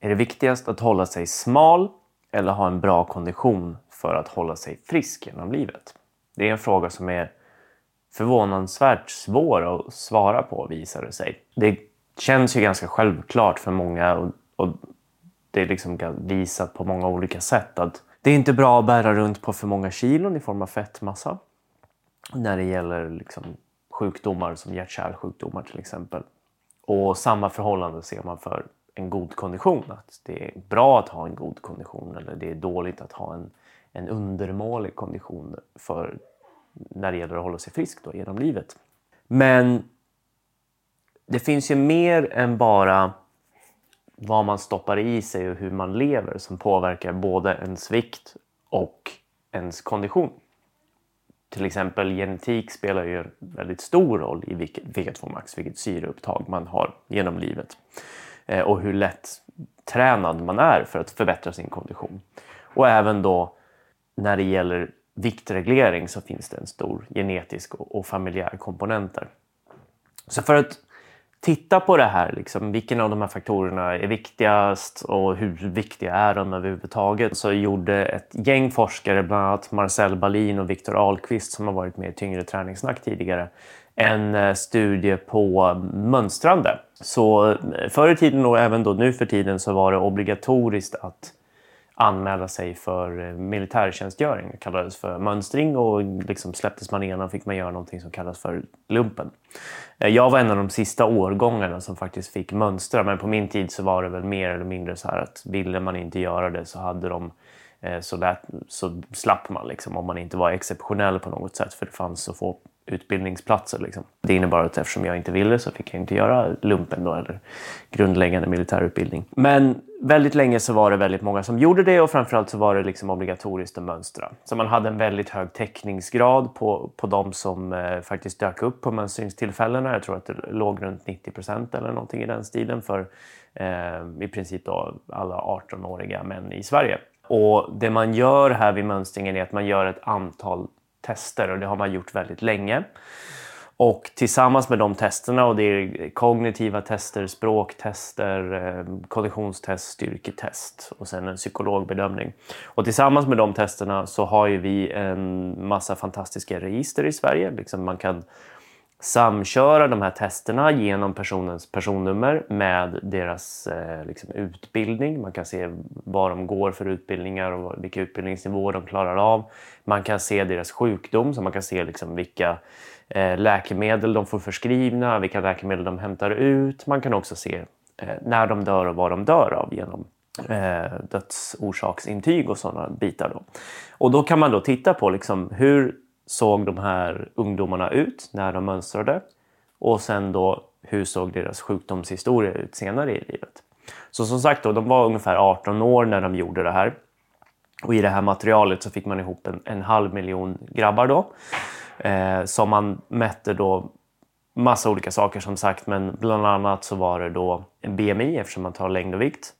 Är det viktigast att hålla sig smal eller ha en bra kondition för att hålla sig frisk genom livet? Det är en fråga som är förvånansvärt svår att svara på visar det sig. Det känns ju ganska självklart för många och, och det är liksom visat på många olika sätt att det är inte bra att bära runt på för många kilon i form av fettmassa när det gäller liksom sjukdomar som hjärt-kärlsjukdomar till exempel. Och samma förhållande ser man för en god kondition. Att det är bra att ha en god kondition eller det är dåligt att ha en, en undermålig kondition för när det gäller att hålla sig frisk då, genom livet. Men det finns ju mer än bara vad man stoppar i sig och hur man lever som påverkar både ens vikt och ens kondition. Till exempel genetik spelar ju en väldigt stor roll i vilket, vilket max, vilket syreupptag man har genom livet. Eh, och hur lätt tränad man är för att förbättra sin kondition. Och även då när det gäller viktreglering så finns det en stor genetisk och, och familjär komponenter. Så för att titta på det här, liksom, vilken av de här faktorerna är viktigast och hur viktiga är de överhuvudtaget? Så gjorde ett gäng forskare, bland annat Marcel Balin och Viktor Ahlqvist som har varit med i Tyngre träningssnack tidigare, en eh, studie på mönstrande. Så eh, förr i tiden och även då nu för tiden så var det obligatoriskt att anmäla sig för eh, militärtjänstgöring. Det kallades för mönstring och liksom släpptes man igenom fick man göra någonting som kallas för lumpen. Jag var en av de sista årgångarna som faktiskt fick mönstra men på min tid så var det väl mer eller mindre så här att ville man inte göra det så hade de så, lät, så slapp man liksom om man inte var exceptionell på något sätt för det fanns så få utbildningsplatser. Liksom. Det innebar att eftersom jag inte ville så fick jag inte göra lumpen då, eller grundläggande militärutbildning. Men väldigt länge så var det väldigt många som gjorde det och framförallt så var det liksom obligatoriskt att mönstra. Så man hade en väldigt hög täckningsgrad på, på de som eh, faktiskt dök upp på mönstringstillfällena. Jag tror att det låg runt 90 procent eller någonting i den stilen för eh, i princip då alla 18-åriga män i Sverige. Och det man gör här vid mönstringen är att man gör ett antal tester och det har man gjort väldigt länge. Och tillsammans med de testerna, och det är kognitiva tester, språktester, eh, konditionstest, styrketest och sen en psykologbedömning. Och tillsammans med de testerna så har ju vi en massa fantastiska register i Sverige. Liksom man kan samköra de här testerna genom personens personnummer med deras eh, liksom utbildning. Man kan se vad de går för utbildningar och vilka utbildningsnivåer de klarar av. Man kan se deras sjukdom, så man kan se liksom vilka eh, läkemedel de får förskrivna, vilka läkemedel de hämtar ut. Man kan också se eh, när de dör och vad de dör av genom eh, dödsorsaksintyg och sådana bitar. Då. Och då kan man då titta på liksom hur såg de här ungdomarna ut när de mönstrade? Och sen då, hur såg deras sjukdomshistoria ut senare i livet? Så som sagt, då, de var ungefär 18 år när de gjorde det här. Och i det här materialet så fick man ihop en, en halv miljon grabbar då. Eh, som man mätte då massa olika saker som sagt, men bland annat så var det då en BMI eftersom man tar längd och vikt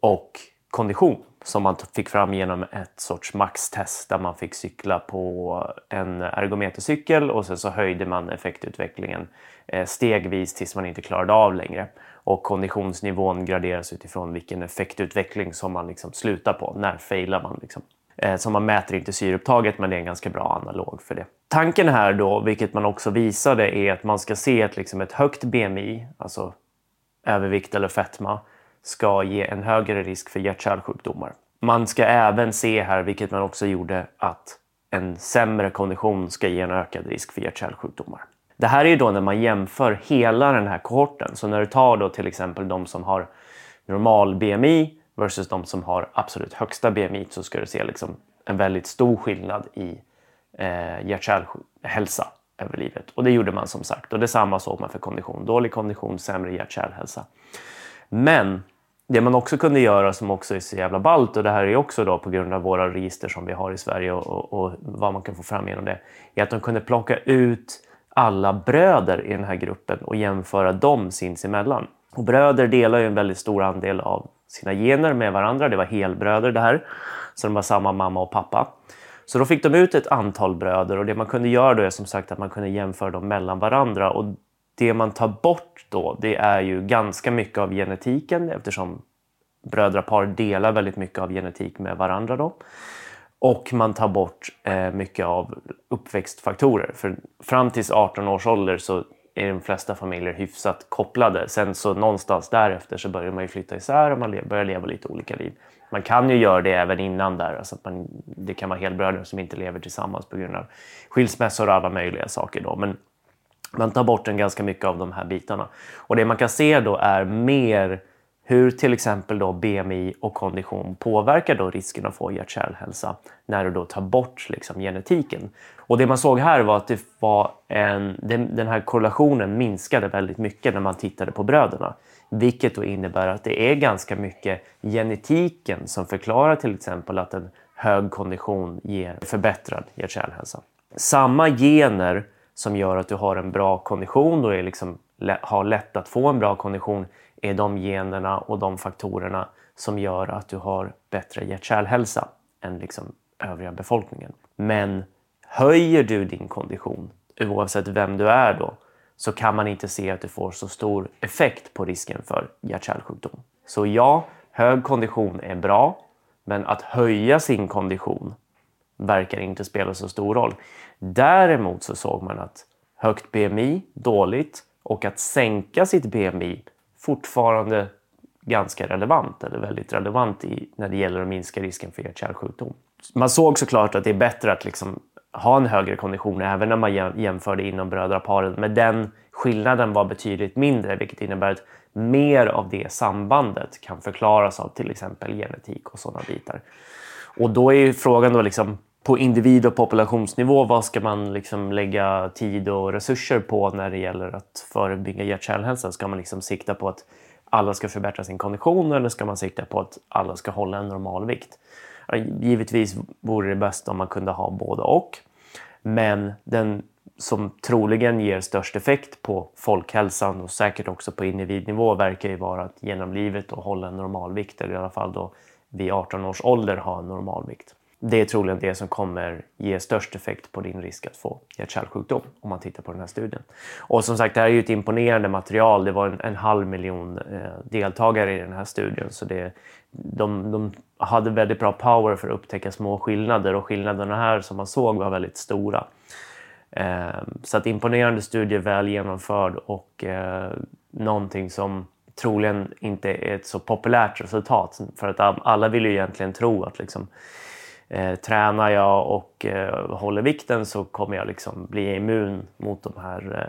och kondition som man fick fram genom ett sorts maxtest där man fick cykla på en ergometercykel och sen så höjde man effektutvecklingen eh, stegvis tills man inte klarade av längre. Och konditionsnivån graderas utifrån vilken effektutveckling som man liksom slutar på. När failar man? Liksom. Eh, så man mäter inte syreupptaget men det är en ganska bra analog för det. Tanken här då, vilket man också visade, är att man ska se ett, liksom ett högt BMI, alltså övervikt eller fetma, ska ge en högre risk för hjärt-kärlsjukdomar. Man ska även se här, vilket man också gjorde, att en sämre kondition ska ge en ökad risk för hjärt-kärlsjukdomar. Det här är då när man jämför hela den här kohorten. Så när du tar då till exempel de som har normal BMI versus de som har absolut högsta BMI så ska du se liksom en väldigt stor skillnad i eh, hjärt-kärlhälsa över livet. Och det gjorde man som sagt. Och detsamma såg man för kondition. Dålig kondition, sämre hjärt-kärlhälsa. Men det man också kunde göra som också är så jävla ballt och det här är också då på grund av våra register som vi har i Sverige och, och, och, vad man kan få fram genom det, är att de kunde plocka ut alla bröder i den här gruppen och jämföra dem sinsemellan. Och bröder delar ju en väldigt stor andel av sina gener med varandra. Det var helbröder det här, så de var samma mamma och pappa. Så då fick de ut ett antal bröder och det man kunde göra då är som sagt att man kunde jämföra dem mellan varandra och det man tar bort då, det är ju ganska mycket av genetiken eftersom brödrapar delar väldigt mycket av genetik med varandra. Då. Och man tar bort eh, mycket av uppväxtfaktorer. För fram till 18 års ålder så är de flesta familjer hyfsat kopplade. Sen så någonstans därefter så börjar man ju flytta isär och man börjar leva lite olika liv. Man kan ju göra det även innan där. Alltså att man, det kan vara helbröder som inte lever tillsammans på grund av skilsmässor och alla möjliga saker. Då. Men man tar bort en ganska mycket av de här bitarna. Och det man kan se då är mer hur till exempel då BMI och kondition påverkar då risken att få hjärt-kärlhälsa när du då tar bort liksom genetiken. Och det man såg här var att det var en, den här korrelationen minskade väldigt mycket när man tittade på bröderna. Vilket då innebär att det är ganska mycket genetiken som förklarar till exempel att en hög kondition ger förbättrad hjärt-kärlhälsa. Samma gener som gör att du har en bra kondition och är liksom, har lätt att få en bra kondition är de generna och de faktorerna som gör att du har bättre hjärt-kärlhälsa än liksom övriga befolkningen. Men höjer du din kondition, oavsett vem du är då, så kan man inte se att du får så stor effekt på risken för hjärt-kärlsjukdom. Så ja, hög kondition är bra, men att höja sin kondition verkar inte spela så stor roll. Däremot så såg man att högt BMI, dåligt, och att sänka sitt BMI fortfarande ganska relevant, eller väldigt relevant i, när det gäller att minska risken för hjärt-kärlsjukdom. Man såg såklart att det är bättre att liksom ha en högre kondition även när man jämförde inom brödraparen. Men den skillnaden var betydligt mindre vilket innebär att mer av det sambandet kan förklaras av till exempel genetik och sådana bitar. Och då är ju frågan då liksom på individ och populationsnivå, vad ska man liksom lägga tid och resurser på när det gäller att förebygga hjärt-kärlhälsa? Ska man liksom sikta på att alla ska förbättra sin kondition eller ska man sikta på att alla ska hålla en normal vikt? Givetvis vore det bäst om man kunde ha både och. Men den som troligen ger störst effekt på folkhälsan och säkert också på individnivå verkar ju vara att genom livet och hålla en normalvikt eller i alla fall då vid 18 års ålder ha en normalvikt det är troligen det som kommer ge störst effekt på din risk att få hjärt-kärlsjukdom om man tittar på den här studien. Och som sagt, det här är ju ett imponerande material. Det var en, en halv miljon eh, deltagare i den här studien så det, de, de hade väldigt bra power för att upptäcka små skillnader och skillnaderna här som man såg var väldigt stora. Eh, så att imponerande studie, väl genomförd och eh, någonting som troligen inte är ett så populärt resultat för att alla vill ju egentligen tro att liksom, eh, tränar jag och eh, håller vikten så kommer jag liksom bli immun mot de här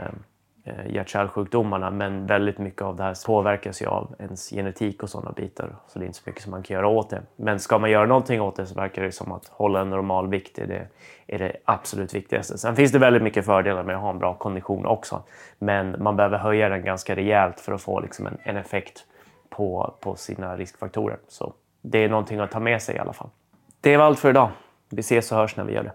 eh, eh, hjärt-kärlsjukdomarna. Men väldigt mycket av det här påverkas ju av ens genetik och sådana bitar. Så det är inte så mycket som man kan göra åt det. Men ska man göra någonting åt det så verkar det som att hålla en normal vikt är det, är det absolut viktigaste. Sen finns det väldigt mycket fördelar med att ha en bra kondition också. Men man behöver höja den ganska rejält för att få liksom en, en effekt på, på sina riskfaktorer. Så det är någonting att ta med sig i alla fall. Det var allt för idag. Vi ses och hörs när vi gör det.